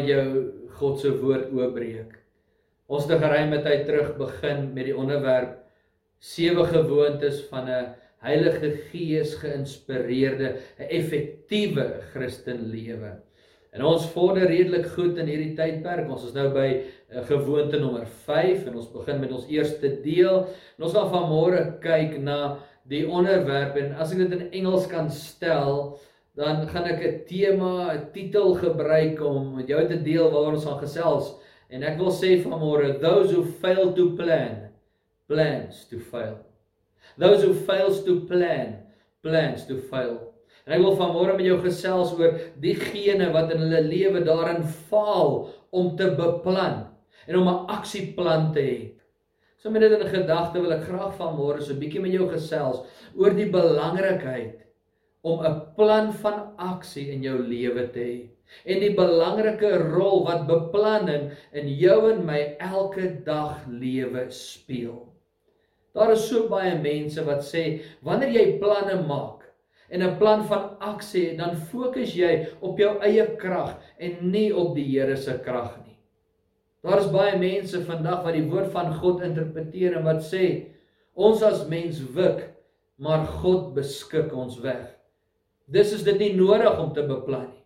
met jou God se woord oopbreek. Ons het 'n geruime tyd terug begin met die onderwerp sewe gewoontes van 'n Heilige Gees geïnspireerde, 'n effektiewe Christen lewe. En ons vorder redelik goed in hierdie tydperk. Ons is nou by uh, gewoonte nommer 5 en ons begin met ons eerste deel. En ons gaan vanmôre kyk na die onderwerp en as ek dit in Engels kan stel, dan gaan ek 'n tema, 'n titel gebruik om met jou te deel waaroor ons gaan gesels. En ek wil sê vanmôre, those who fail to plan, plans to fail. Those who fails to plan, plans to fail. En ek wil vanmôre met jou gesels oor diegene wat in hulle lewe daarin faal om te beplan en om 'n aksieplan te hê. So met dit in gedagte wil ek graag vanmôre so 'n bietjie met jou gesels oor die belangrikheid om 'n plan van aksie in jou lewe te hê en die belangrike rol wat beplanning in jou en my elke dag lewe speel. Daar is so baie mense wat sê wanneer jy planne maak en 'n plan van aksie het, dan fokus jy op jou eie krag en nie op die Here se krag nie. Daar is baie mense vandag wat die woord van God interpreteer en wat sê ons as mens wik, maar God beskik ons weg. Dis is dit nie nodig om te beplan nie.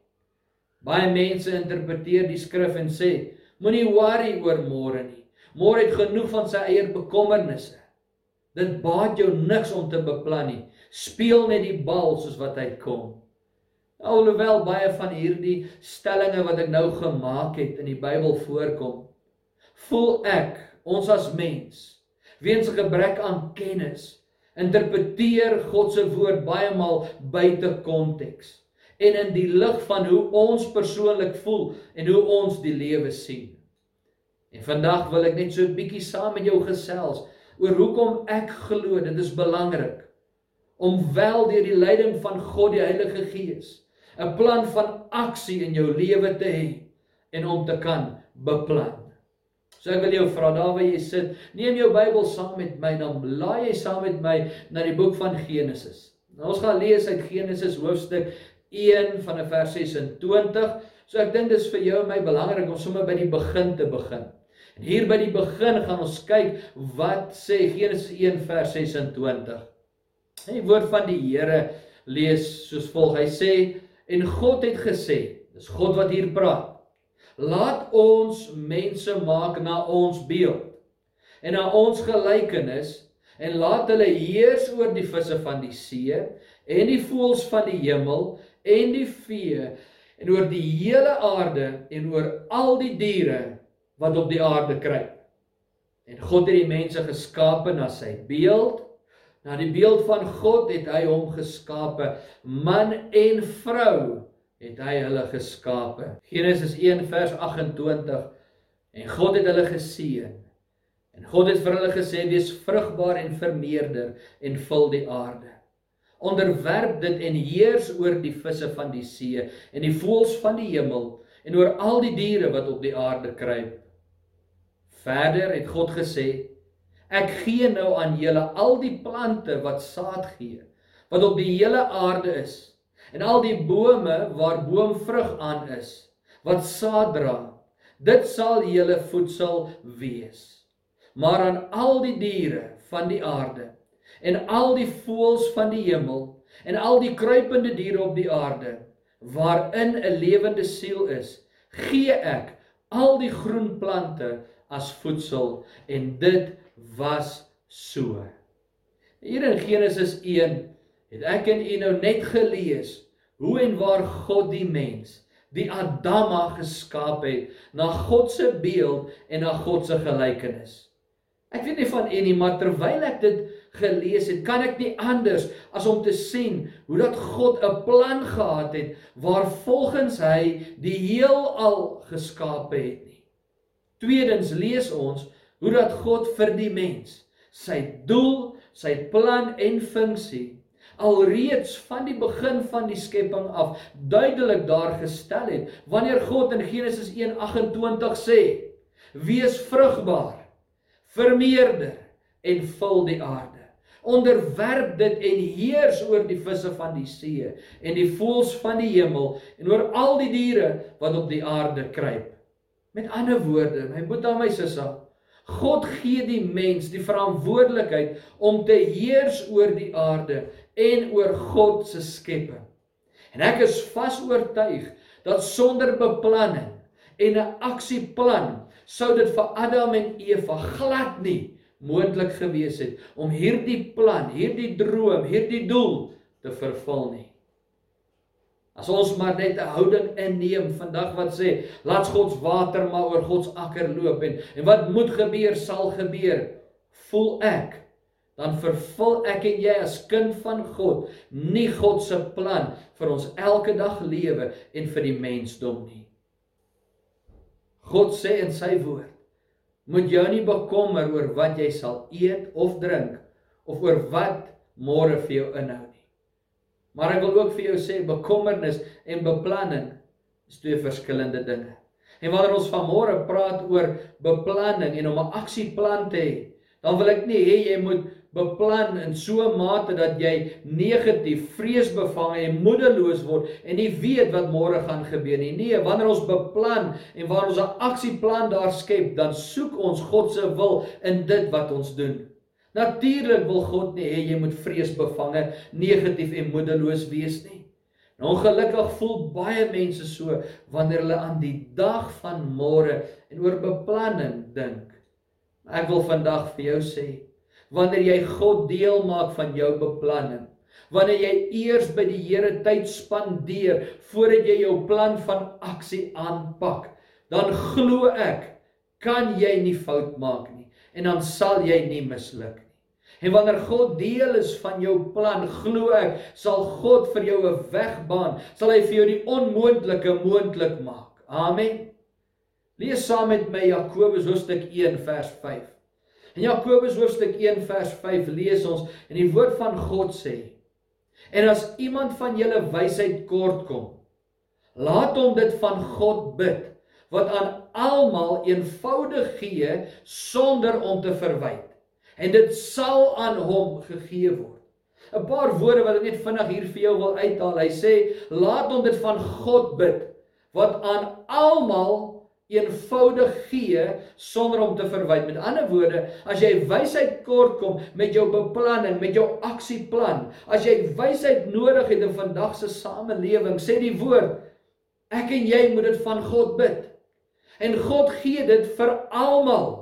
Baie mense interpreteer die skrif en sê moenie worry oor môre nie. Môre het genoeg van sy eie bekommernisse. Dit baat jou niks om te beplan nie speel net die bal soos wat hy kom. Alhoewel baie van hierdie stellings wat ek nou gemaak het in die Bybel voorkom, voel ek ons as mens weens 'n gebrek aan kennis interpreteer God se woord baie maal buite konteks en in die lig van hoe ons persoonlik voel en hoe ons die lewe sien. En vandag wil ek net so 'n bietjie saam met jou gesels oor hoekom ek glo dit is belangrik om wel deur die leiding van God die Heilige Gees 'n plan van aksie in jou lewe te hê en om te kan beplan. So ek wil jou vra daar waar jy sit, neem jou Bybel saam met my dan laai jy saam met my na die boek van Genesis. Nou ons gaan lees uit Genesis hoofstuk 1 van vers 26. So ek dink dis vir jou en my belangrik om sommer by die begin te begin. En hier by die begin gaan ons kyk wat sê Genesis 1 vers 26. Die woord van die Here lees soos volg. Hy sê en God het gesê, dis God wat hier praat. Laat ons mense maak na ons beeld en na ons gelykenis en laat hulle heers oor die visse van die see en die voëls van die hemel en die vee en oor die hele aarde en oor al die diere wat op die aarde kruip. En God het die mense geskape na sy beeld Na die beeld van God het hy hom geskape. Man en vrou het hy hulle geskape. Genesis 1 vers 28. En God het hulle geseën. En God het vir hulle gesê: "Wees vrugbaar en vermeerder en vul die aarde. Onderwerp dit en heers oor die visse van die see en die voëls van die hemel en oor al die diere wat op die aarde kruip." Verder het God gesê: Ek gee nou aan julle al die plante wat saad gee, wat op die hele aarde is, en al die bome waar boomvrug aan is, wat saad dra. Dit sal julle voedsel wees. Maar aan al die diere van die aarde en al die voëls van die hemel en al die kruipende diere op die aarde waarin 'n lewende siel is, gee ek al die groen plante as voedsel en dit was so. Hier in Genesis 1 het ek en u nou net gelees hoe en waar God die mens, die Adama geskaap het na God se beeld en na God se gelykenis. Ek weet nie van u nie, maar terwyl ek dit gelees het, kan ek nie anders as om te sien hoe dat God 'n plan gehad het waar volgens hy die heelal geskaap het nie. Tweedens lees ons hoe dat God vir die mens sy doel, sy plan en funksie alreeds van die begin van die skepping af duidelik daar gestel het. Wanneer God in Genesis 1:28 sê: "Wees vrugbaar, vermeerder en vul die aarde." Onderwerp dit en heers oor die visse van die see en die voëls van die hemel en oor al die diere wat op die aarde kruip. Met ander woorde, my boetie en my sussie, God gee die mens die verantwoordelikheid om te heers oor die aarde en oor God se skepping. En ek is vas oortuig dat sonder beplanning en 'n aksieplan sou dit vir Adam en Eva glad nie moontlik gewees het om hierdie plan, hierdie droom, hierdie doel te vervul nie. As ons maar net 'n houding inneem vandag wat sê, laat God se water maar oor God se akker loop en en wat moet gebeur sal gebeur, voel ek dan vervul ek en jy as kind van God nie God se plan vir ons elke dag lewe en vir die mensdom nie. God sê in sy woord, moet jou nie bekommer oor wat jy sal eet of drink of oor wat môre vir jou inhou Maar ek wil ook vir jou sê bekommernis en beplanning is twee verskillende dinge. En wanneer ons vanmôre praat oor beplanning en om 'n aksieplan te hê, dan wil ek nie hê jy moet beplan in so 'n mate dat jy negatief, vreesbevange en moedeloos word en nie weet wat môre gaan gebeur nie. Nee, wanneer ons beplan en wanneer ons 'n aksieplan daar skep, dan soek ons God se wil in dit wat ons doen. Natuurlik wil God nie hê jy moet vreesbevange, negatief en moedeloos wees nie. En ongelukkig voel baie mense so wanneer hulle aan die dag van môre en oor beplanning dink. Ek wil vandag vir jou sê, wanneer jy God deel maak van jou beplanning, wanneer jy eers by die Here tyd spandeer voordat jy jou plan van aksie aanpak, dan glo ek kan jy nie fout maak nie en dan sal jy nie misluk En wanneer God deel is van jou plan, glo ek, sal God vir jou 'n weg baan, sal hy vir jou die onmoontlike moontlik maak. Amen. Lees saam met my Jakobus hoofstuk 1 vers 5. In Jakobus hoofstuk 1 vers 5 lees ons en die woord van God sê: En as iemand van julle wysheid kort kom, laat hom dit van God bid wat aan almal eenvoudig gee sonder om te verwyd en dit sal aan hom gegee word. 'n Paar woorde wat ek net vinnig hier vir jou wil uithaal. Hy sê, laat hom dit van God bid wat aan almal eenvoudig gee sonder om te verwyd. Met ander woorde, as jy wysheid kort kom met jou beplanning, met jou aksieplan, as jy wysheid nodig het in vandag se samelewing, sê die woord, ek en jy moet dit van God bid. En God gee dit vir almal.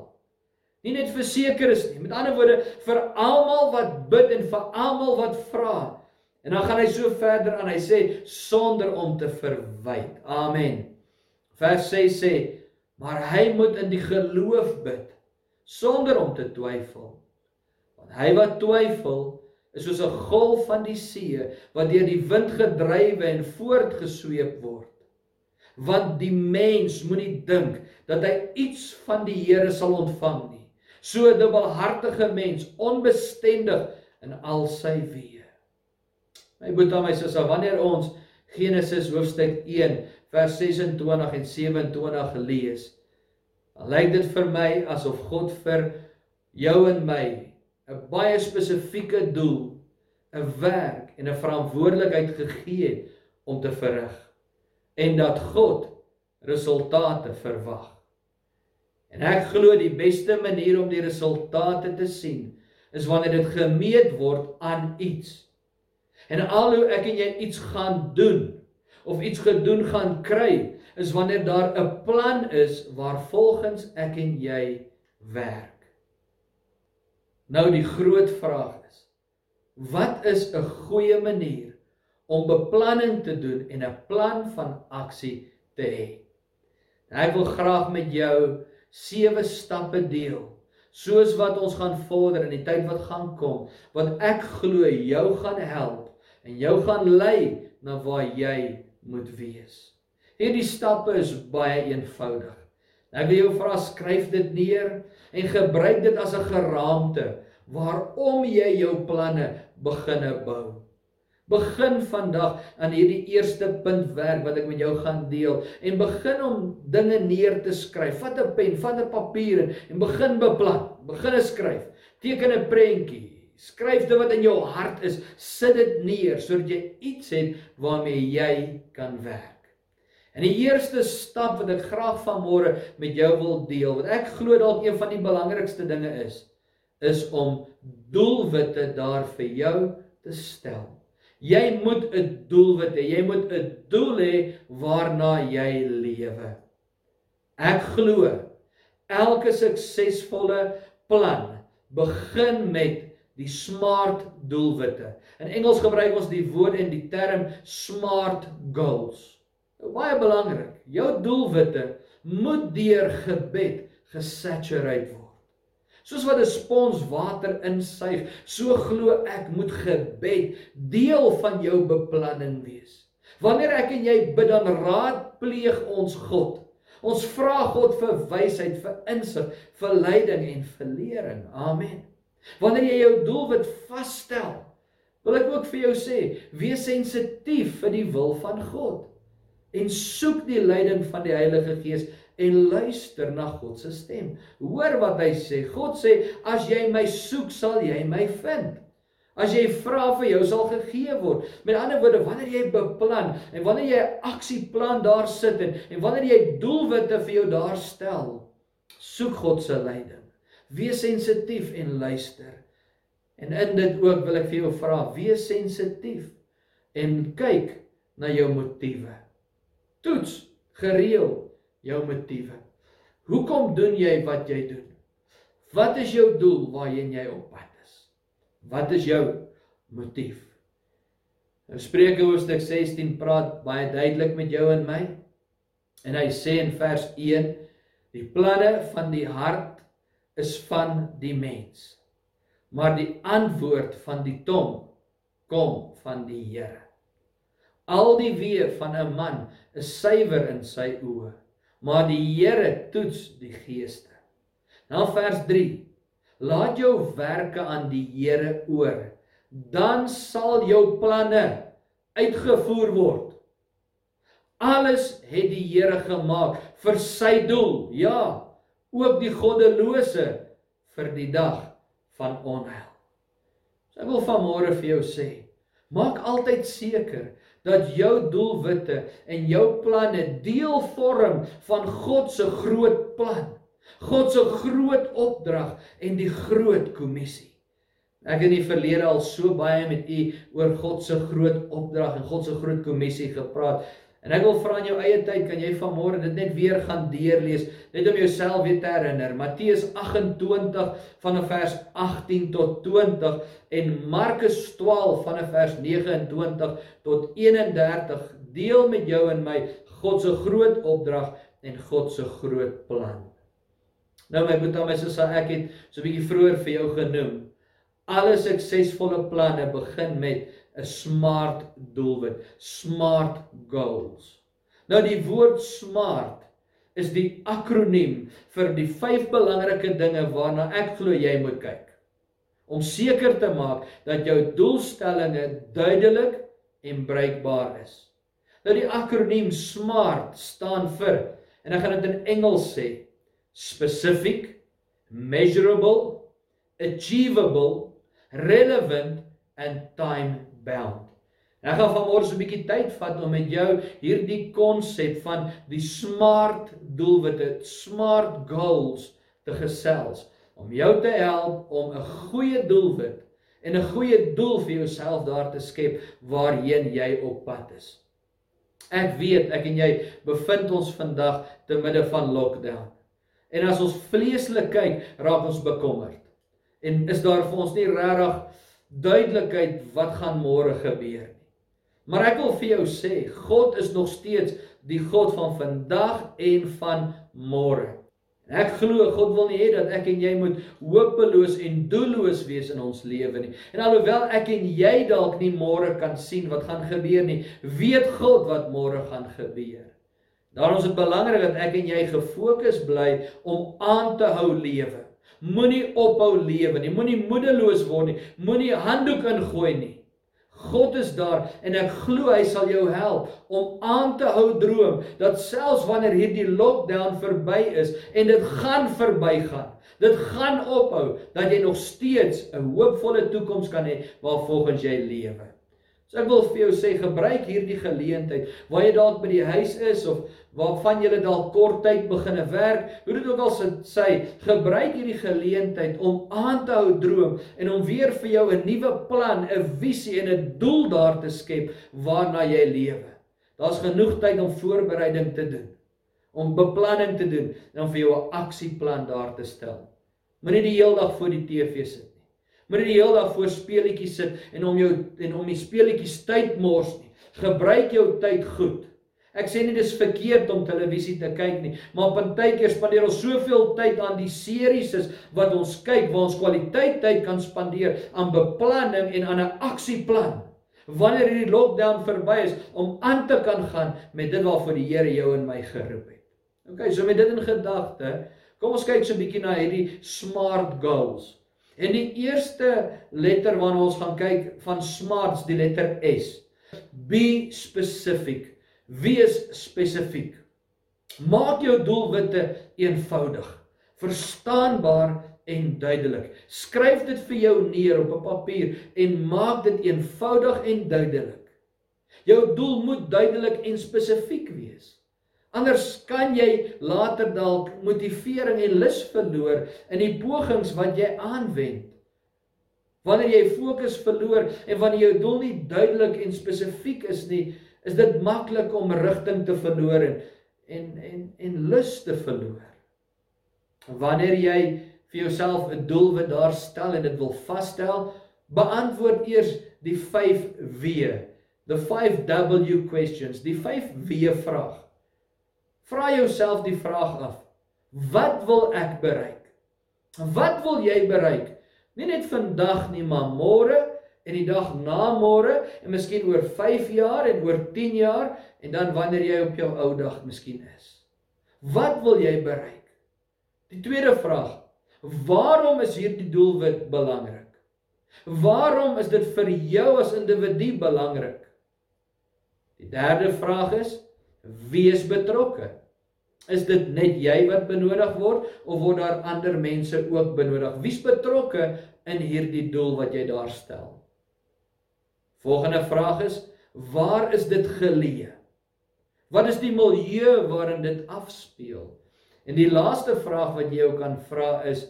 Nie net vir sekeres nie. Met ander woorde, vir almal wat bid en vir almal wat vra. En dan gaan hy so verder aan. Hy sê sonder om te verwyd. Amen. Vers 6 sê, maar hy moet in die geloof bid sonder om te twyfel. Want hy wat twyfel is soos 'n golf van die see wat deur die wind gedrywe en voortgesweep word. Want die mens moenie dink dat hy iets van die Here sal ontvang nie so dubbelhartige mens, onbestendig in al sy weë. My boetie, my sussie, wanneer ons Genesis hoofstuk 1 vers 26 en 27 lees, dan lyk dit vir my asof God vir jou en my 'n baie spesifieke doel, 'n werk en 'n verantwoordelikheid gegee het om te verrig en dat God resultate verwag. En ek glo die beste manier om die resultate te sien is wanneer dit gemeet word aan iets. En al hoe ek en jy iets gaan doen of iets gedoen gaan kry, is wanneer daar 'n plan is waarvolgens ek en jy werk. Nou die groot vraag is: wat is 'n goeie manier om beplanning te doen en 'n plan van aksie te hê? Ek wil graag met jou sewe stappe deel soos wat ons gaan vorder in die tyd wat gaan kom wat ek glo jou gaan help en jou gaan lei na waar jy moet wees. Hierdie stappe is baie eenvoudig. Ek wil jou vra skryf dit neer en gebruik dit as 'n geraamte waarom jy jou planne beginne bou. Begin vandag aan hierdie eerste punt werk wat ek met jou gaan deel en begin om dinge neer te skryf. Vat 'n pen, vat 'n papier en begin beplan. Begin skryf. Teken 'n prentjie. Skryf dit wat in jou hart is, sit dit neer sodat jy iets het waarmee jy kan werk. En die eerste stap wat ek graag vanmôre met jou wil deel, wat ek glo dalk een van die belangrikste dinge is, is om doelwitte daar vir jou te stel. Jy moet 'n doelwit hê. Jy moet 'n doel hê waarna jy lewe. Ek glo elke suksesvolle plan begin met die smart doelwitte. In Engels gebruik ons die woord en die term smart goals. Nou, baie belangrik. Jou doelwitte moet deur gebed gesaturate word. Soos wat 'n spons water insuig, so glo ek moet gebed deel van jou beplanning wees. Wanneer ek en jy bid dan raadpleeg ons God. Ons vra God vir wysheid, vir insig, vir leiding en vir lering. Amen. Wanneer jy jou doelwit vasstel, wil ek ook vir jou sê, wees sensitief vir die wil van God en soek die leiding van die Heilige Gees en luister na God se stem. Hoor wat hy sê. God sê as jy my soek, sal jy my vind. As jy vra vir jou sal gegee word. Met ander woorde, wanneer jy beplan en wanneer jy 'n aksieplan daar sit en, en wanneer jy doelwitte vir jou daar stel, soek God se leiding. Wees sensitief en luister. En in dit ook wil ek vir jou vra, wees sensitief en kyk na jou motiewe. Toets gereeld jou motiewe. Hoekom doen jy wat jy doen? Wat is jou doel waarheen jy op pad is? Wat is jou motief? Nou Spreuke hoofstuk 16 praat baie duidelik met jou en my. En hy sê in vers 1: Die planne van die hart is van die mens, maar die antwoord van die tong kom van die Here. Al die weë van 'n man is suiwer in sy oë, maar die Here toets die geeste. Nou vers 3. Laat jou werke aan die Here oor, dan sal jou planne uitgevoer word. Alles het die Here gemaak vir sy doel. Ja, ook die goddelose vir die dag van onheil. So ek wil vanmôre vir jou sê, maak altyd seker dat jou doelwitte en jou planne deel vorm van God se groot plan. God se groot opdrag en die groot kommissie. Ek het in die verlede al so baie met u oor God se groot opdrag en God se groot kommissie gepraat. En ek wil vra in jou eie tyd kan jy vanmôre dit net weer gaan deurlees net om jouself weer te herinner. Matteus 28 vanaf vers 18 tot 20 en Markus 12 vanaf vers 29 tot 31 deel met jou en my God se groot opdrag en God se groot plan. Nou my boetie, my sussie, ek het so 'n bietjie vroeër vir jou genoem. Alle suksesvolle planne begin met 'n smart doelwit, smart goals. Nou die woord smart is die akroniem vir die vyf belangrike dinge waarna ek glo jy moet kyk om seker te maak dat jou doelstellings duidelik en bruikbaar is. Nou die akroniem SMART staan vir en ek gaan dit in Engels sê specific, measurable, achievable, relevant and time bound. Ek gaan vanmôre so 'n bietjie tyd vat om met jou hierdie konsep van die smart doelwitte, smart goals te gesels om jou te help om 'n goeie doelwit en 'n goeie doel vir jouself daar te skep waarheen jy op pad is. Ek weet ek en jy bevind ons vandag te midde van lockdown. En as ons vleeslik kyk, raak ons bekommerd. En is daar vir ons nie regtig duidelikheid wat gaan môre gebeur nie. Maar ek wil vir jou sê, God is nog steeds die God van vandag en van môre. Ek glo God wil nie hê dat ek en jy moet hopeloos en doelloos wees in ons lewe nie. En alhoewel ek en jy dalk nie môre kan sien wat gaan gebeur nie, weet God wat môre gaan gebeur. Daarom is dit belangrik dat ek en jy gefokus bly om aan te hou lewe. Moenie ophou lewe nie. Moenie moedeloos word nie. Moenie handdoek ingooi nie. God is daar en ek glo hy sal jou help om aan te hou droom dat selfs wanneer hierdie lockdown verby is en dit gaan verbygaan. Dit gaan ophou dat jy nog steeds 'n hoopvolle toekoms kan hê waar volgens jy lewe. So ek wil vir jou sê gebruik hierdie geleentheid waar jy dalk by die huis is of waarvan jy dalk kort tyd beginne werk, hoe dit ook al sê, gebruik hierdie geleentheid om aan te hou droom en om weer vir jou 'n nuwe plan, 'n visie en 'n doel daar te skep waarna jy lewe. Daar's genoeg tyd om voorbereiding te doen, om beplanning te doen en om vir jou 'n aksieplan daar te stel. Moenie die hele dag voor die TV sit Moenie die hele dag voor speletjies sit en om jou en om die speletjies tyd mors nie. Gebruik jou tyd goed. Ek sê nie dis verkeerd om televisie te kyk nie, maar partykeer spandeer ons soveel tyd aan die series wat ons kyk waar ons kwaliteit tyd kan spandeer aan beplanning en aan 'n aksieplan. Wanneer hierdie lockdown verby is om aan te kan gaan met dit waarvoor die Here jou en my geroep het. OK, so met dit in gedagte, kom ons kyk so 'n bietjie na hierdie smart goals. En die eerste letter waarna ons gaan kyk van smarts, die letter S. Be specific. Wees spesifiek. Maak jou doelwitte eenvoudig, verstaanbaar en duidelik. Skryf dit vir jou neer op 'n papier en maak dit eenvoudig en duidelik. Jou doel moet duidelik en spesifiek wees. Anders kan jy later dalk motivering en lus verloor in die pogings wat jy aanwend. Wanneer jy fokus verloor en wanneer jou doel nie duidelik en spesifiek is nie, is dit maklik om rigting te verloor en en en, en lus te verloor. Wanneer jy vir jouself 'n doelwit daar stel en dit wil vasstel, beantwoord eers die 5 W, the 5 W questions, die 5 W vraag. Vra jouself die vraag af: Wat wil ek bereik? Wat wil jy bereik? Nie net vandag nie, maar môre en die dag na môre en miskien oor 5 jaar en oor 10 jaar en dan wanneer jy op jou ou dag miskien is. Wat wil jy bereik? Die tweede vraag: Waarom is hierdie doelwit belangrik? Waarom is dit vir jou as individu belangrik? Die derde vraag is: Wees betrokke. Is dit net jy wat benodig word of word daar ander mense ook benodig? Wie's betrokke in hierdie doel wat jy daar stel? Volgende vraag is: Waar is dit geleë? Wat is die milieu waarin dit afspeel? En die laaste vraag wat jy jou kan vra is: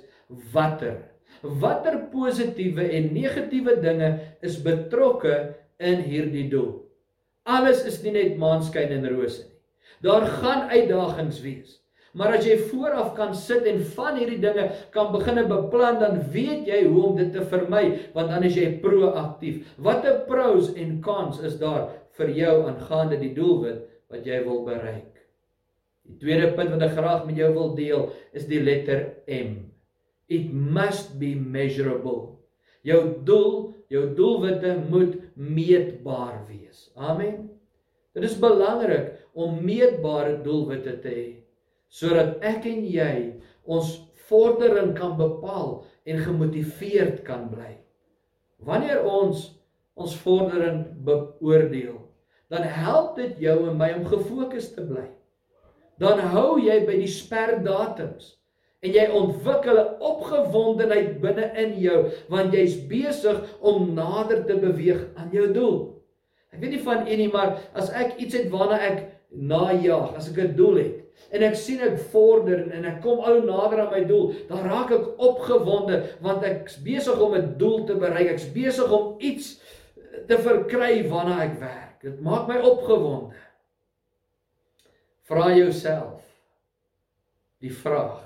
Watter? Watter positiewe en negatiewe dinge is betrokke in hierdie doel? Alles is nie net maanskyn en rose nie. Daar gaan uitdagings wees. Maar as jy vooraf kan sit en van hierdie dinge kan begine beplan, dan weet jy hoe om dit te vermy, want dan is jy proaktief. Watter pros en cons is daar vir jou aangaande die doelwit wat jy wil bereik? Die tweede punt wat ek graag met jou wil deel, is die letter M. It must be measurable. Jou doel, jou doelwitte moet meetbaar wees. Amen. Dit is belangrik om meetbare doelwitte te hê sodat ek en jy ons vordering kan bepaal en gemotiveerd kan bly. Wanneer ons ons vordering beoordeel, dan help dit jou en my om gefokus te bly. Dan hou jy by die sperdatums en jy ontwikkel 'n opgewondenheid binne in jou want jy's besig om nader te beweeg aan jou doel. Ek weet nie van u nie, maar as ek iets het waarna ek najag, as ek 'n doel het en ek sien ek vorder en ek kom al nader aan my doel, dan raak ek opgewonde want ek's besig om 'n doel te bereik. Ek's besig om iets te verkry waarna ek werk. Dit maak my opgewonde. Vra jouself die vraag: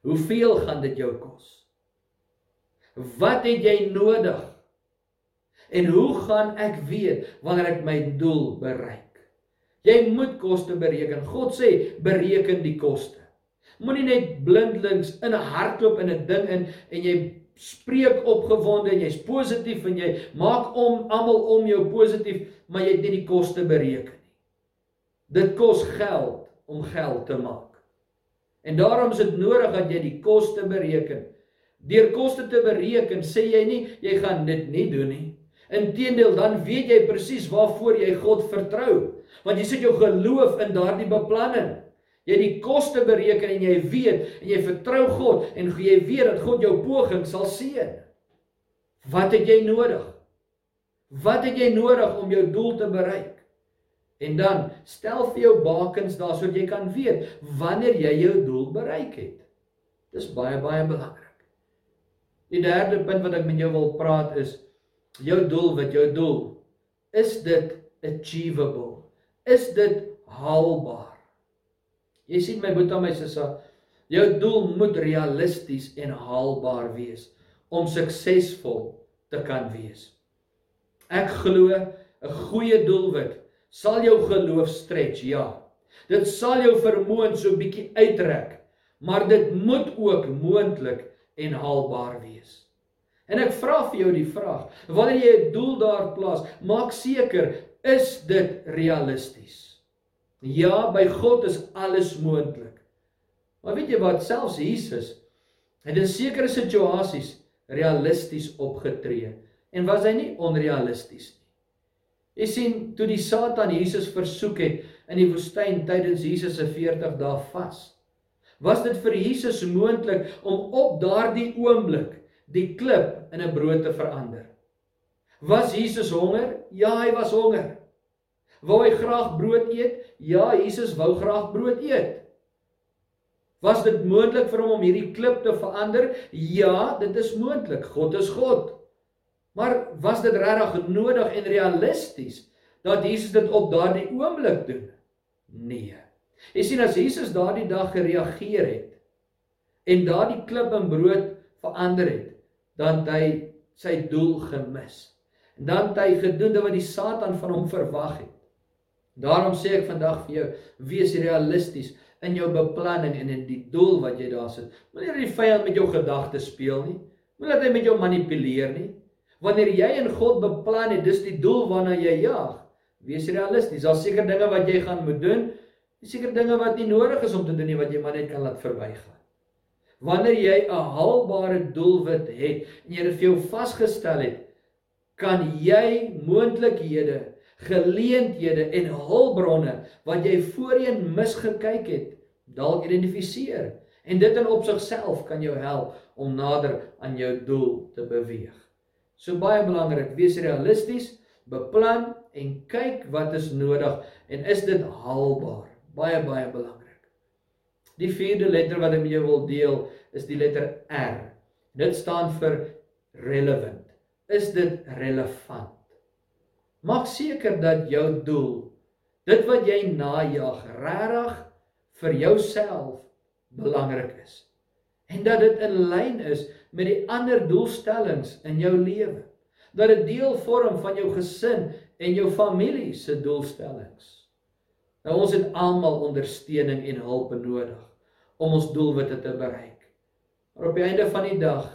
Hoeveel gaan dit jou kos? Wat het jy nodig? En hoe gaan ek weet wanneer ek my doel bereik? Jy moet koste bereken. God sê bereken die koste. Moenie net blindelings in 'n hardloop in 'n ding in en jy spreek opgewonde en jy's positief en jy maak om almal om jou positief, maar jy het nie die koste bereken nie. Dit kos geld om geld te maak. En daarom is dit nodig dat jy die koste bereken. Deur koste te bereken, sê jy nie jy gaan dit nie doen nie. Inteendeel, dan weet jy presies waarvoor jy God vertrou, want jy sit jou geloof in daardie beplanning. Jy die koste bereken en jy weet en jy vertrou God en jy weet dat God jou poging sal seën. Wat het jy nodig? Wat het jy nodig om jou doel te bereik? En dan stel vir jou bakens daar sodat jy kan weet wanneer jy jou doel bereik het. Dis baie baie belangrik. Die derde punt wat ek met jou wil praat is jou doel, wat jou doel is dit achievable? Is dit haalbaar? Jy sien my boetie my sussie, jou doel moet realisties en haalbaar wees om suksesvol te kan wees. Ek glo 'n goeie doelwit sal jou geloof stretch, ja. Dit sal jou vermoë so 'n bietjie uitrek, maar dit moet ook moontlik en haalbaar wees. En ek vra vir jou die vraag, wanneer jy 'n doel daar plaas, maak seker is dit realisties. Ja, by God is alles moontlik. Maar weet jy wat, selfs Jesus het in sekere situasies realisties opgetree en was hy nie onrealisties nie. Jy sien, toe die Satan Jesus versoek het in die woestyn tydens Jesus se 40 dae vas, was dit vir Jesus moontlik om op daardie oomblik die klip in 'n brood te verander. Was Jesus honger? Ja, hy was honger. Wou hy graag brood eet? Ja, Jesus wou graag brood eet. Was dit moontlik vir hom om hierdie klip te verander? Ja, dit is moontlik. God is God. Maar was dit regtig nodig en realisties dat Jesus dit op daardie oomblik doen? Nee. Jy sien as Jesus daardie dag gereageer het en daardie klip in brood verander het, dan hy sy doel gemis. En dan het hy gedoen wat die Satan van hom verwag het. Daarom sê ek vandag vir jou, wees realisties in jou beplanning en in die doel wat jy daar sit. Moenie die vyand met jou gedagtes speel nie. Moenie dat hy met jou manipuleer nie. Wanneer jy in God beplan het, dis die doel waarna jy jaag. Wees realisties. Daar's seker dinge wat jy gaan moet doen seker dinge wat nie nodig is om te doen nie wat jy maar net kan laat verbygaan. Wanneer jy 'n haalbare doelwit het en jy dit vir jou vasgestel het, kan jy moontlikhede, geleenthede en hulpbronne wat jy voorheen misgekyk het, dalk identifiseer en dit in opsigself kan jou help om nader aan jou doel te beweeg. So baie belangrik, wees realisties, beplan en kyk wat is nodig en is dit haalbaar? baie baie belangrik. Die vierde letter wat ek met jou wil deel is die letter R. Dit staan vir relevant. Is dit relevant? Maak seker dat jou doel, dit wat jy najag, regtig vir jouself belangrik is en dat dit in lyn is met die ander doelstellings in jou lewe. Dat dit deel vorm van jou gesin en jou familie se doelstellings. Nou ons het almal ondersteuning en hulp nodig om ons doelwitte te bereik. Maar op die einde van die dag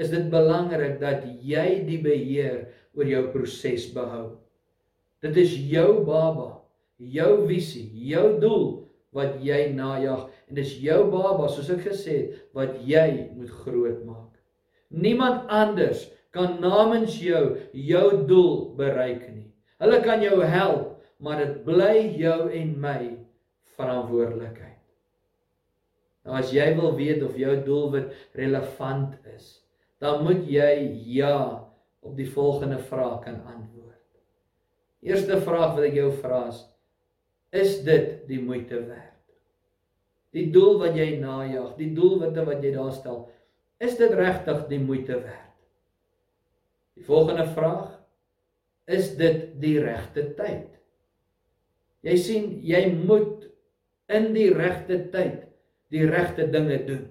is dit belangrik dat jy die beheer oor jou proses behou. Dit is jou baba, jou visie, jou doel wat jy najag en dis jou baba soos ek gesê het wat jy moet grootmaak. Niemand anders kan namens jou jou doel bereik nie. Hulle kan jou help maar dit bly jou en my verantwoordelikheid. Nou as jy wil weet of jou doelwit relevant is, dan moet jy ja op die volgende vraag kan antwoord. Eerste vraag wat ek jou vra is: Is dit die moeite werd? Die doel wat jy najag, die doelwitte wat jy daar stel, is dit regtig die moeite werd? Die volgende vraag: Is dit die regte tyd? Jy sien, jy moet in die regte tyd die regte dinge doen.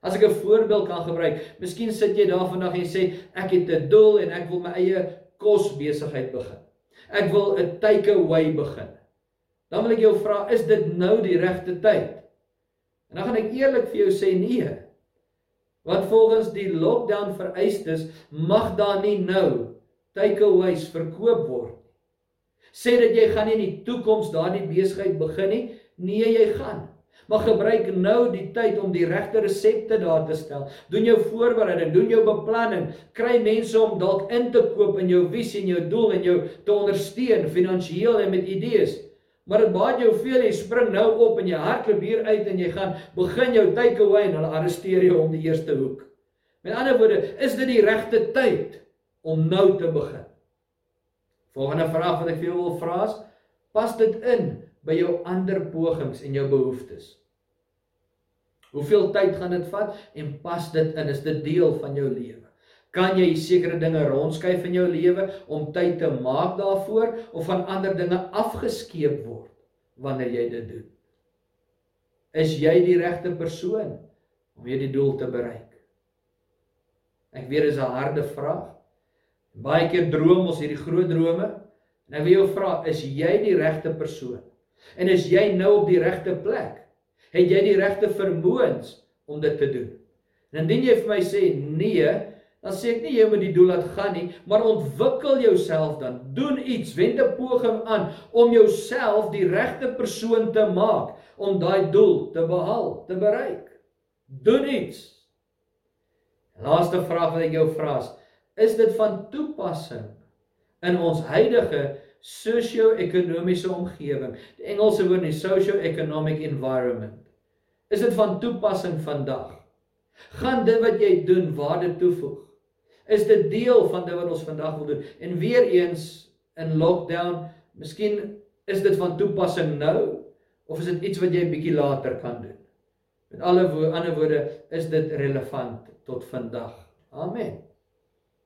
As ek 'n voorbeeld kan gebruik, miskien sit jy daar vandag en sê ek het 'n doel en ek wil my eie kosbesigheid begin. Ek wil 'n takeaway begin. Dan wil ek jou vra, is dit nou die regte tyd? En dan gaan ek eerlik vir jou sê nee. Want volgens die lockdown vereistes mag daar nie nou takeaways verkoop word sê dat jy gaan nie in die toekoms daardie besigheid begin nie. Nee, jy gaan. Maar gebruik nou die tyd om die regte resepte daar te stel. Doen jou voorbereiding, doen jou beplanning, kry mense om dalk in te koop in jou visie en jou doel en jou te ondersteun finansiëel en met idees. Maar dit baat jou veel jy spring nou op en jy hardloop hier uit en jy gaan begin jou takeaway en hulle arresteer jou om die eerste hoek. Met ander woorde, is dit die regte tyd om nou te begin? Volgende vraag wat ek vir jou wil vra is, pas dit in by jou ander pogings en jou behoeftes? Hoeveel tyd gaan dit vat en pas dit in? Is dit deel van jou lewe? Kan jy sekere dinge rondskuif in jou lewe om tyd te maak daarvoor of van ander dinge afgeskeep word wanneer jy dit doen? Is jy die regte persoon om hierdie doel te bereik? Ek weet dit is 'n harde vraag. Baie keer droom ons hierdie groot drome en ek wil jou vra, is jy die regte persoon? En is jy nou op die regte plek? Het jy die regte vermoëns om dit te doen? En indien jy vir my sê nee, dan sê ek nie jy moet die doel laat gaan nie, maar ontwikkel jouself dan. Doen iets, wend 'n poging aan om jouself die regte persoon te maak om daai doel te behaal, te bereik. Doen iets. Laaste vraag wat ek jou vra is, is dit van toepassing in ons huidige sosio-ekonomiese omgewing. Die Engelse woord is socio-economic environment. Is dit van toepassing vandag? Gaan dit wat jy doen waarde toevoeg? Is dit deel van dit wat ons vandag wil doen? En weer eens in lockdown, miskien is dit van toepassing nou of is dit iets wat jy 'n bietjie later kan doen? Met alle wo ander woorde, is dit relevant tot vandag. Amen.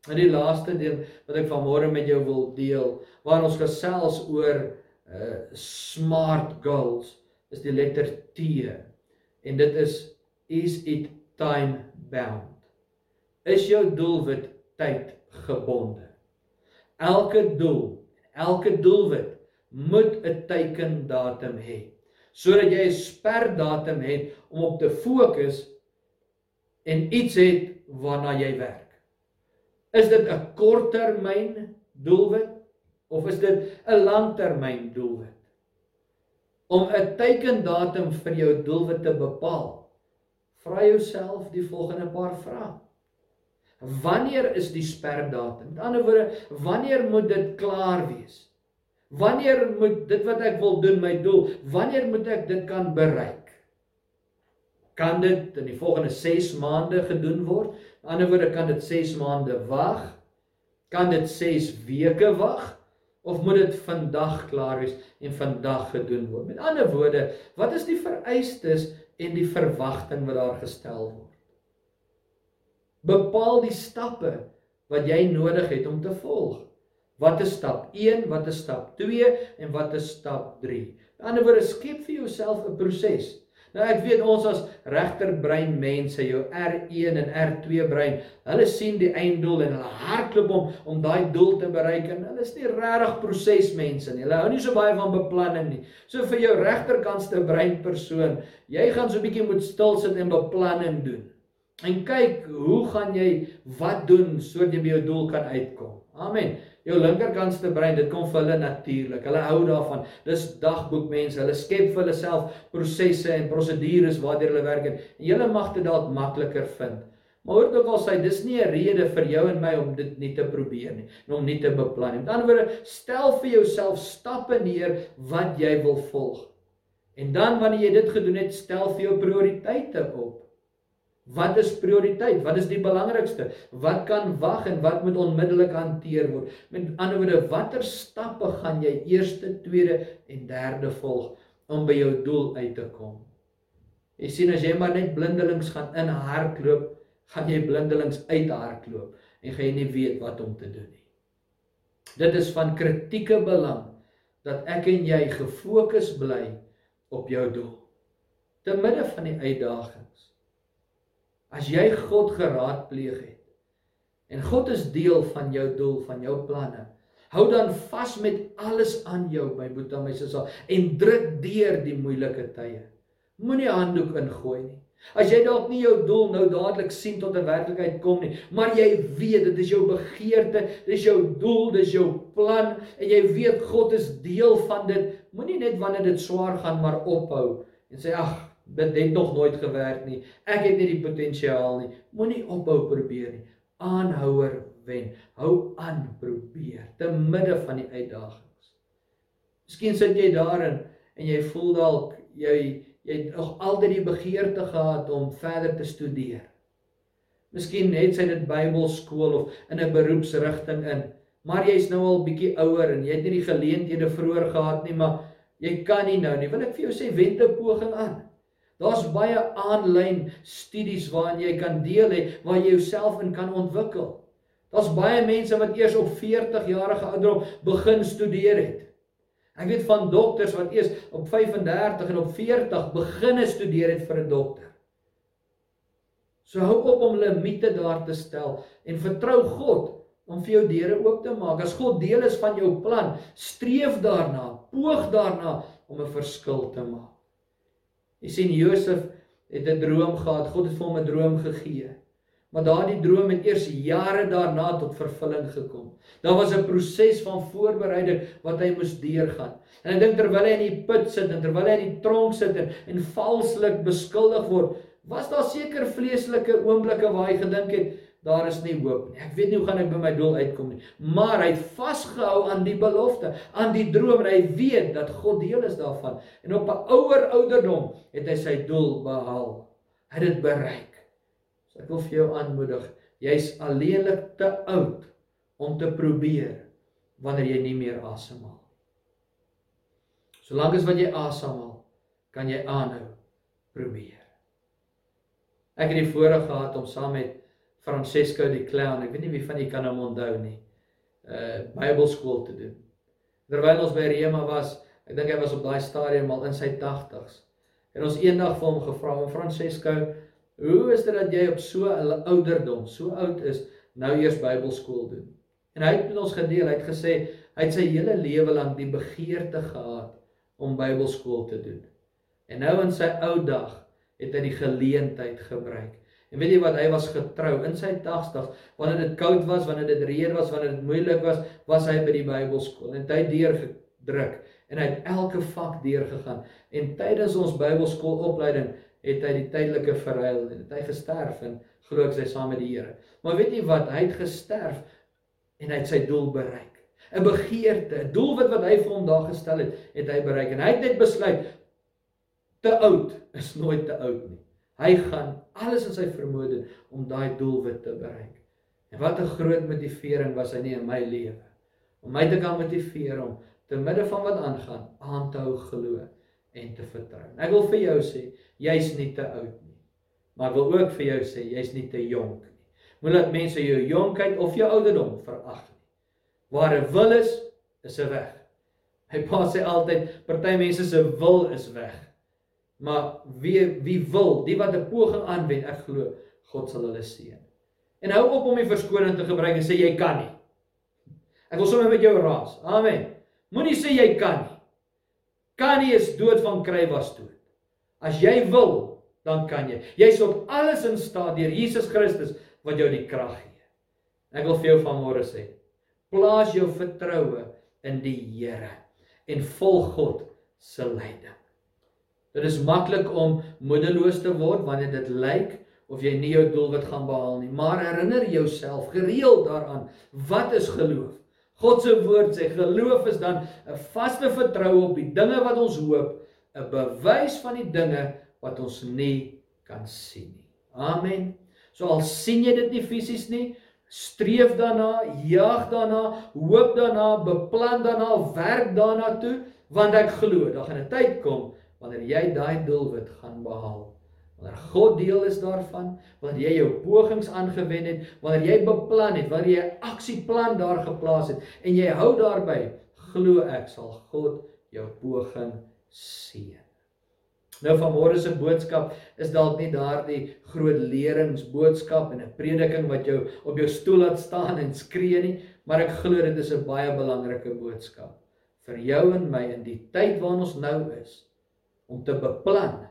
En die laaste deel wat ek vanmôre met jou wil deel, waar ons gesels oor uh smart goals, is die letter T. En dit is is it time bound? Is jou doelwit tyd gebonde? Elke doel, elke doelwit moet 'n teikendatum hê sodat jy 'n sperdatum het om op te fokus en iets het waarna jy werk. Is dit 'n korttermyn doelwit of is dit 'n langtermyn doelwit? Om 'n teikendatum vir jou doelwit te bepaal, vra jouself die volgende paar vrae. Wanneer is die sperdatum? Met ander woorde, wanneer moet dit klaar wees? Wanneer moet dit wat ek wil doen, my doel, wanneer moet ek dit kan bereik? Kan dit in die volgende 6 maande gedoen word? In ander woorde, kan dit 6 maande wag? Kan dit 6 weke wag? Of moet dit vandag klaar wees en vandag gedoen word? Met ander woorde, wat is die vereistes en die verwagting wat daar gestel word? Bepaal die stappe wat jy nodig het om te volg. Wat is stap 1, wat is stap 2 en wat is stap 3? In ander woorde, skep vir jouself 'n proses. Nou ek weet ons as regterbrein mense, jou R1 en R2 brein, hulle sien die einddoel en hulle hardloop om om daai doel te bereik en hulle is nie regtig prosesmense nie. Hulle hou nie so baie van beplanning nie. So vir jou regterkantste brein persoon, jy gaan so 'n bietjie moet stil sit en beplanning doen. En kyk, hoe gaan jy wat doen sodat jy by jou doel kan uitkom? Amen jou linkerkantste brein, dit kom vir hulle natuurlik. Hulle hou daarvan. Dis dagboekmense. Hulle skep vir hulle self prosesse en prosedures waardeur hulle werk en jy mag dit dalk makliker vind. Maar hoor ook al sê dis nie 'n rede vir jou en my om dit nie te probeer nie, om nie te beplan nie. Met ander woorde, stel vir jouself stappe neer wat jy wil volg. En dan wanneer jy dit gedoen het, stel vir jou prioriteite op. Wat is prioriteit? Wat is die belangrikste? Wat kan wag en wat moet onmiddellik hanteer word? Met ander woorde, watter stappe gaan jy eerste, tweede en derde volg om by jou doel uit te kom? Jy sien as jy maar net blindelings gaan in hardloop, gaan jy blindelings uit hardloop en gaan jy nie weet wat om te doen nie. Dit is van kritieke belang dat ek en jy gefokus bly op jou doel te midde van die uitdagings As jy God geraadpleeg het en God is deel van jou doel, van jou planne, hou dan vas met alles aan jou, my boetie, my sussie, en druk deur die moeilike tye. Moenie handdoek ingooi nie. As jy dalk nie jou doel nou dadelik sien tot 'n werklikheid kom nie, maar jy weet dit is jou begeerte, dis jou doel, dis jou plan en jy weet God is deel van dit, moenie net wanneer dit swaar gaan maar ophou en sê ag, dit het nog nooit gewerk nie. Ek het nie die potensiaal nie. Moenie ophou probeer nie. Aanhouer wen. Hou aan probeer te midde van die uitdagings. Miskien sit jy daarin en jy voel dalk jy jy het nog altyd die begeerte gehad om verder te studeer. Miskien het sy dit Bybelskool of in 'n beroepsrigting in, maar jy's nou al bietjie ouer en jy het nie die geleenthede vroeër gehad nie, maar jy kan nie nou nie. Wil ek vir jou sê wend 'n poging aan. Daar's baie aanlyn studies waarin jy kan deel hê waar jy jouself in kan ontwikkel. Daar's baie mense wat eers op 40 jarige ouderdom begin studeer het. Ek weet van dokters wat eers op 35 en op 40 begine studeer het vir 'n dokter. So hou op om limite daar te stel en vertrou God om vir jou deure oop te maak. As God deel is van jou plan, streef daarna, poog daarna om 'n verskil te maak. Jy sien Josef het 'n droom gehad. God het vir hom 'n droom gegee. Maar daardie droom het eers jare daarna tot vervulling gekom. Daar was 'n proses van voorbereiding wat hy moes deurgaan. En ek dink terwyl hy in die put sit en terwyl hy in die tronk sit en, en valslik beskuldig word, was daar seker vleeslike oomblikke waar hy gedink het daar is nie hoop nie. Ek weet nie hoe gaan ek by my doel uitkom nie. Maar hy het vasgehou aan die belofte, aan die droom en hy weet dat God deel is daarvan. En op 'n ouer ouderdom het hy sy doel behaal. Hy het dit bereik. So ek wil vir jou aanmoedig, jy's alleenlik te oud om te probeer wanneer jy nie meer asemhaal. Solank as wat jy asemhaal, kan jy aanhou probeer. Ek het die voorreg gehad om saam met Francesco die clown, ek weet nie wie van julle kan hom onthou nie, uh Bybelskool te doen. Terwyl ons by Rema was, ek dink hy was op daai stadium al in sy 80's. En ons eendag vir hom gevra om Francesco Hoe is dit dat jy op so 'n ouderdom, so oud is, nou eers Bybelskool doen? En hy het met ons gedeel, hy het gesê hy het sy hele lewe lank die begeerte gehad om Bybelskool te doen. En nou in sy ou dag het hy die geleentheid gebruik. En weet jy wat, hy was getrou in sy 80's, wanneer dit koud was, wanneer dit reën was, wanneer dit moeilik was, was hy by die Bybelskool en hy het deurgedruk en hy het elke vak deurgegaan. En tydens ons Bybelskool opleiding het hy die tydelike verruil en hy gesterf en glo ek sy saam met die Here. Maar weet jy wat, hy het gesterf en hy het sy doel bereik. 'n Begeerte, 'n doelwit wat hy vir hom daar gestel het, het hy bereik en hy het net besluit te oud is nooit te oud nie. Hy gaan alles in sy vermoë doen om daai doelwit te bereik. En wat 'n groot motivering was hy nie in my lewe om my te kan motiveer om te midde van wat aangaan aan te hou glo en te vertrou. Ek wil vir jou sê, jy's nie te oud nie. Maar ek wil ook vir jou sê jy's nie te jonk nie. Moenie laat mense jou jonkheid of jou ouderdom verag nie. Waar 'n wil is, is 'n weg. My pa sê altyd party mense se wil is weg. Maar wie wie wil, die wat 'n poging aanwend, ek glo God sal hulle seën. En hou op om die verskoning te gebruik en sê jy kan nie. Ek wil sommer met jou raas. Amen. Moenie sê jy kan nie. Kan nie is dood van kry was dood. As jy wil, dan kan jy. Jy's op alles in staat deur Jesus Christus wat jou die krag gee. Ek wil vir jou vanmôre sê, plaas jou vertroue in die Here en volg God se leiding. Dit is maklik om moedeloos te word wanneer dit lyk of jy nie jou doelwit gaan behaal nie, maar herinner jouself gereeld daaraan, wat is geloof? God se woord sê geloof is dan 'n vaste vertroue op die dinge wat ons hoop 'n bewys van die dinge wat ons nie kan sien nie. Amen. So al sien jy dit nie fisies nie, streef daarna, jaag daarna, hoop daarna, beplan daarna, werk daarna toe, want ek glo, daar gaan 'n tyd kom wanneer jy daai doelwit gaan behaal. Wanneer God deel is daarvan, wanneer jy jou pogings aangewend het, wanneer jy beplan het, wanneer jy 'n aksieplan daar geplaas het en jy hou daarby, glo ek sal God jou poging seën. Nou vanmôre se boodskap is dalk nie daardie groot leringsboodskap en 'n prediking wat jou op jou stoel laat staan en skree nie, maar ek glo dit is 'n baie belangrike boodskap vir jou en my in die tyd waarin ons nou is om te beplan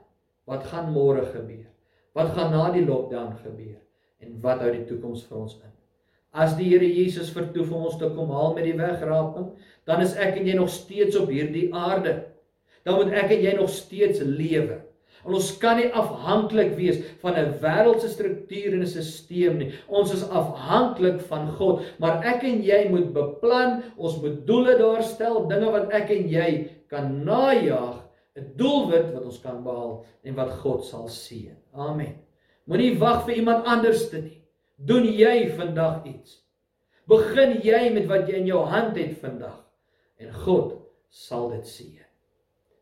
wat gaan môre gebeur? Wat gaan na die lockdown gebeur? En wat hou die toekoms vir ons in? As die Here Jesus vertoef om ons te kom haal met die wegraping, dan is ek en jy nog steeds op hierdie aarde dan moet ek en jy nog steeds lewe. En ons kan nie afhanklik wees van 'n wêreldse struktuur en 'n stelsel nie. Ons is afhanklik van God, maar ek en jy moet beplan, ons moet doele daar stel, dinge wat ek en jy kan najag, 'n doelwit wat ons kan behaal en wat God sal seën. Amen. Moenie wag vir iemand anders te nie. Doen jy vandag iets? Begin jy met wat jy in jou hand het vandag en God sal dit seën.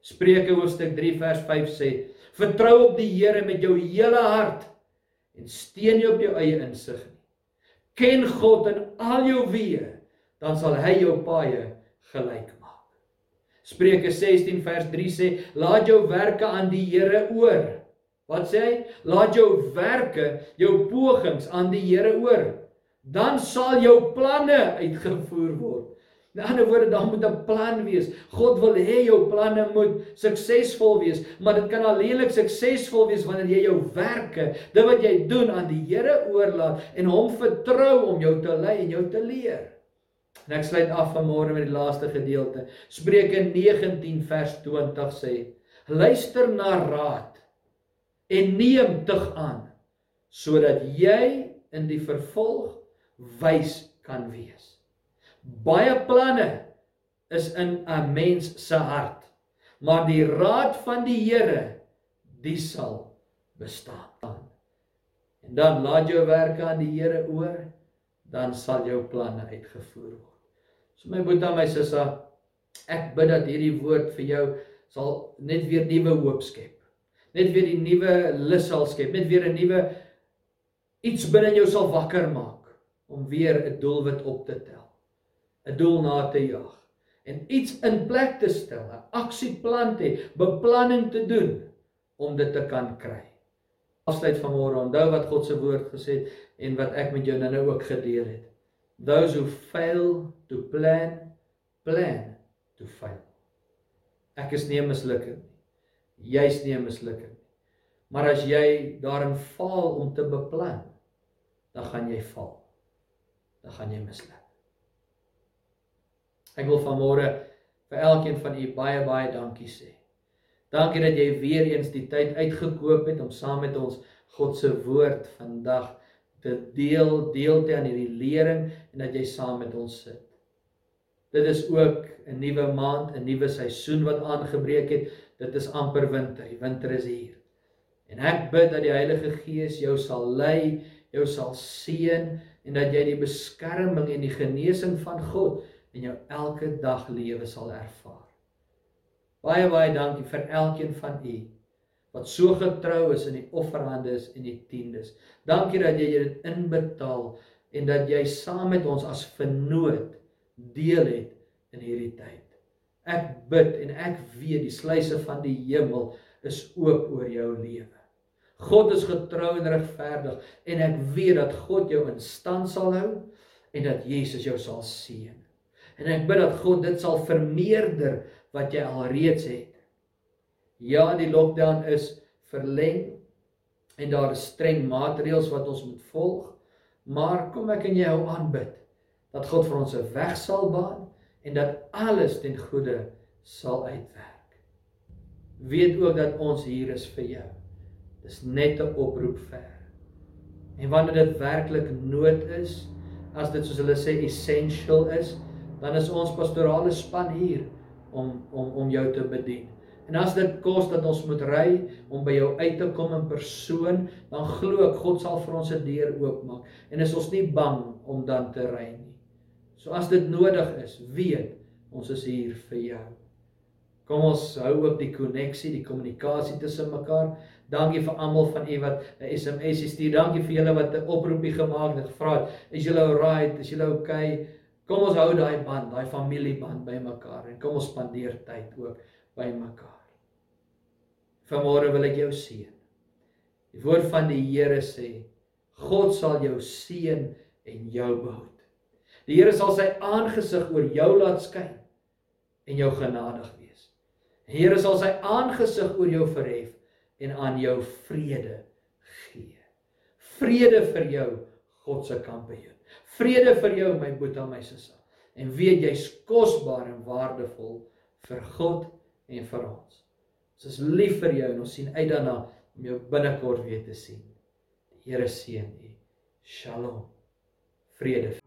Spreuke hoofstuk 3 vers 5 sê: Vertrou op die Here met jou hele hart en steun nie op jou eie insig nie. Ken God in al jou weë, dan sal hy jou paaie gelyk maak. Spreuke 16 vers 3 sê: Laat jou werke aan die Here oor. Wat sê hy? Laat jou werke, jou pogings aan die Here oor. Dan sal jou planne uitgevoer word. In ander woorde, daar moet 'n plan wees. God wil hê jou planne moet suksesvol wees, maar dit kan alleenlik suksesvol wees wanneer jy jou werke, dit wat jy doen aan die Here oorlaat en hom vertrou om jou te lei en jou te leer. En ek sluit af vanmôre met die laaste gedeelte. Spreuke 19 vers 20 sê: Luister na raad en neem tug aan sodat jy in die vervolg wys kan wees. Baie planne is in 'n mens se hart, maar die raad van die Here, die sal bestaan. En dan laat jou werke aan die Here oor, dan sal jou planne uitgevoer word. So my boetie, my sussie, ek bid dat hierdie woord vir jou sal net weer nuwe hoop skep. Net weer die nuwe lus sal skep, net weer 'n nuwe iets binne jou sal wakker maak om weer 'n doelwit op te tel. 'n doel na te jaag en iets in plek te stel, 'n aksieplan te, beplanning te doen om dit te kan kry. Afsluit van môre, onthou wat God se woord gesê het en wat ek met jou nou ook gedeel het. Those who fail to plan, plan to fail. Ek is nie 'n mislukker nie. Jy's nie 'n mislukker nie. Maar as jy daarin faal om te beplan, dan gaan jy val. Dan gaan jy misluk. Ek wil vanmôre vir elkeen van u baie baie dankie sê. Dankie dat jy weer eens die tyd uitgekoop het om saam met ons God se woord vandag te deel, deel te aan hierdie lering en dat jy saam met ons sit. Dit is ook 'n nuwe maand, 'n nuwe seisoen wat aangebreek het. Dit is amper winter. Die winter is hier. En ek bid dat die Heilige Gees jou sal lei, jou sal seën en dat jy die beskerming en die genesing van God in jou elke dag lewe sal ervaar. Baie baie dankie vir elkeen van u wat so getrou is in die offerhandes en die tiendes. Dankie dat jy dit inbetaal en dat jy saam met ons as vernoot deel het in hierdie tyd. Ek bid en ek weet die sluise van die hemel is oop oor jou lewe. God is getrou en regverdig en ek weet dat God jou in stand sal hou en dat Jesus jou sal seën. En ek bid dat God dit sal vermeerder wat jy al reeds het. Ja, die lockdown is verleng en daar is streng maatreëls wat ons moet volg, maar kom ek en jy hou aanbid dat God vir ons 'n weg sal baan en dat alles ten goeie sal uitwerk. Weet ook dat ons hier is vir jou. Dis net 'n oproep ver. En wanneer dit werklik nood is, as dit soos hulle sê essential is, dan is ons pastorale span hier om om om jou te bedien. En as dit kos dat ons moet ry om by jou uit te kom in persoon, dan glo ek God sal vir ons 'n deur oopmaak en is ons nie bang om dan te ry nie. So as dit nodig is, weet ons is hier vir jou. Kom ons hou ook die koneksie, die kommunikasie tussen mekaar. Dankie vir almal van u wat 'n SMS stuur. Dankie vir julle wat 'n oproepie gemaak het, gevra het, is julle alright? Is julle okay? Kom ons hou daai band, daai familieband bymekaar en kom ons spandeer tyd ook bymekaar. Vanmôre wil ek jou seën. Die woord van die Here sê: God sal jou seën en jou behoed. Die Here sal sy aangesig oor jou laat skyn en jou genadig wees. Die Here sal sy aangesig oor jou verhef en aan jou vrede gee. Vrede vir jou, God se kampioen. Vrede vir jou my boetie my sussie. En weet jy's kosbaar en waardevol vir God en vir ons. Ons is lief vir jou en ons sien uit daarna om jou binnekort weer te sien. Die Here seën u. Shalom. Vrede.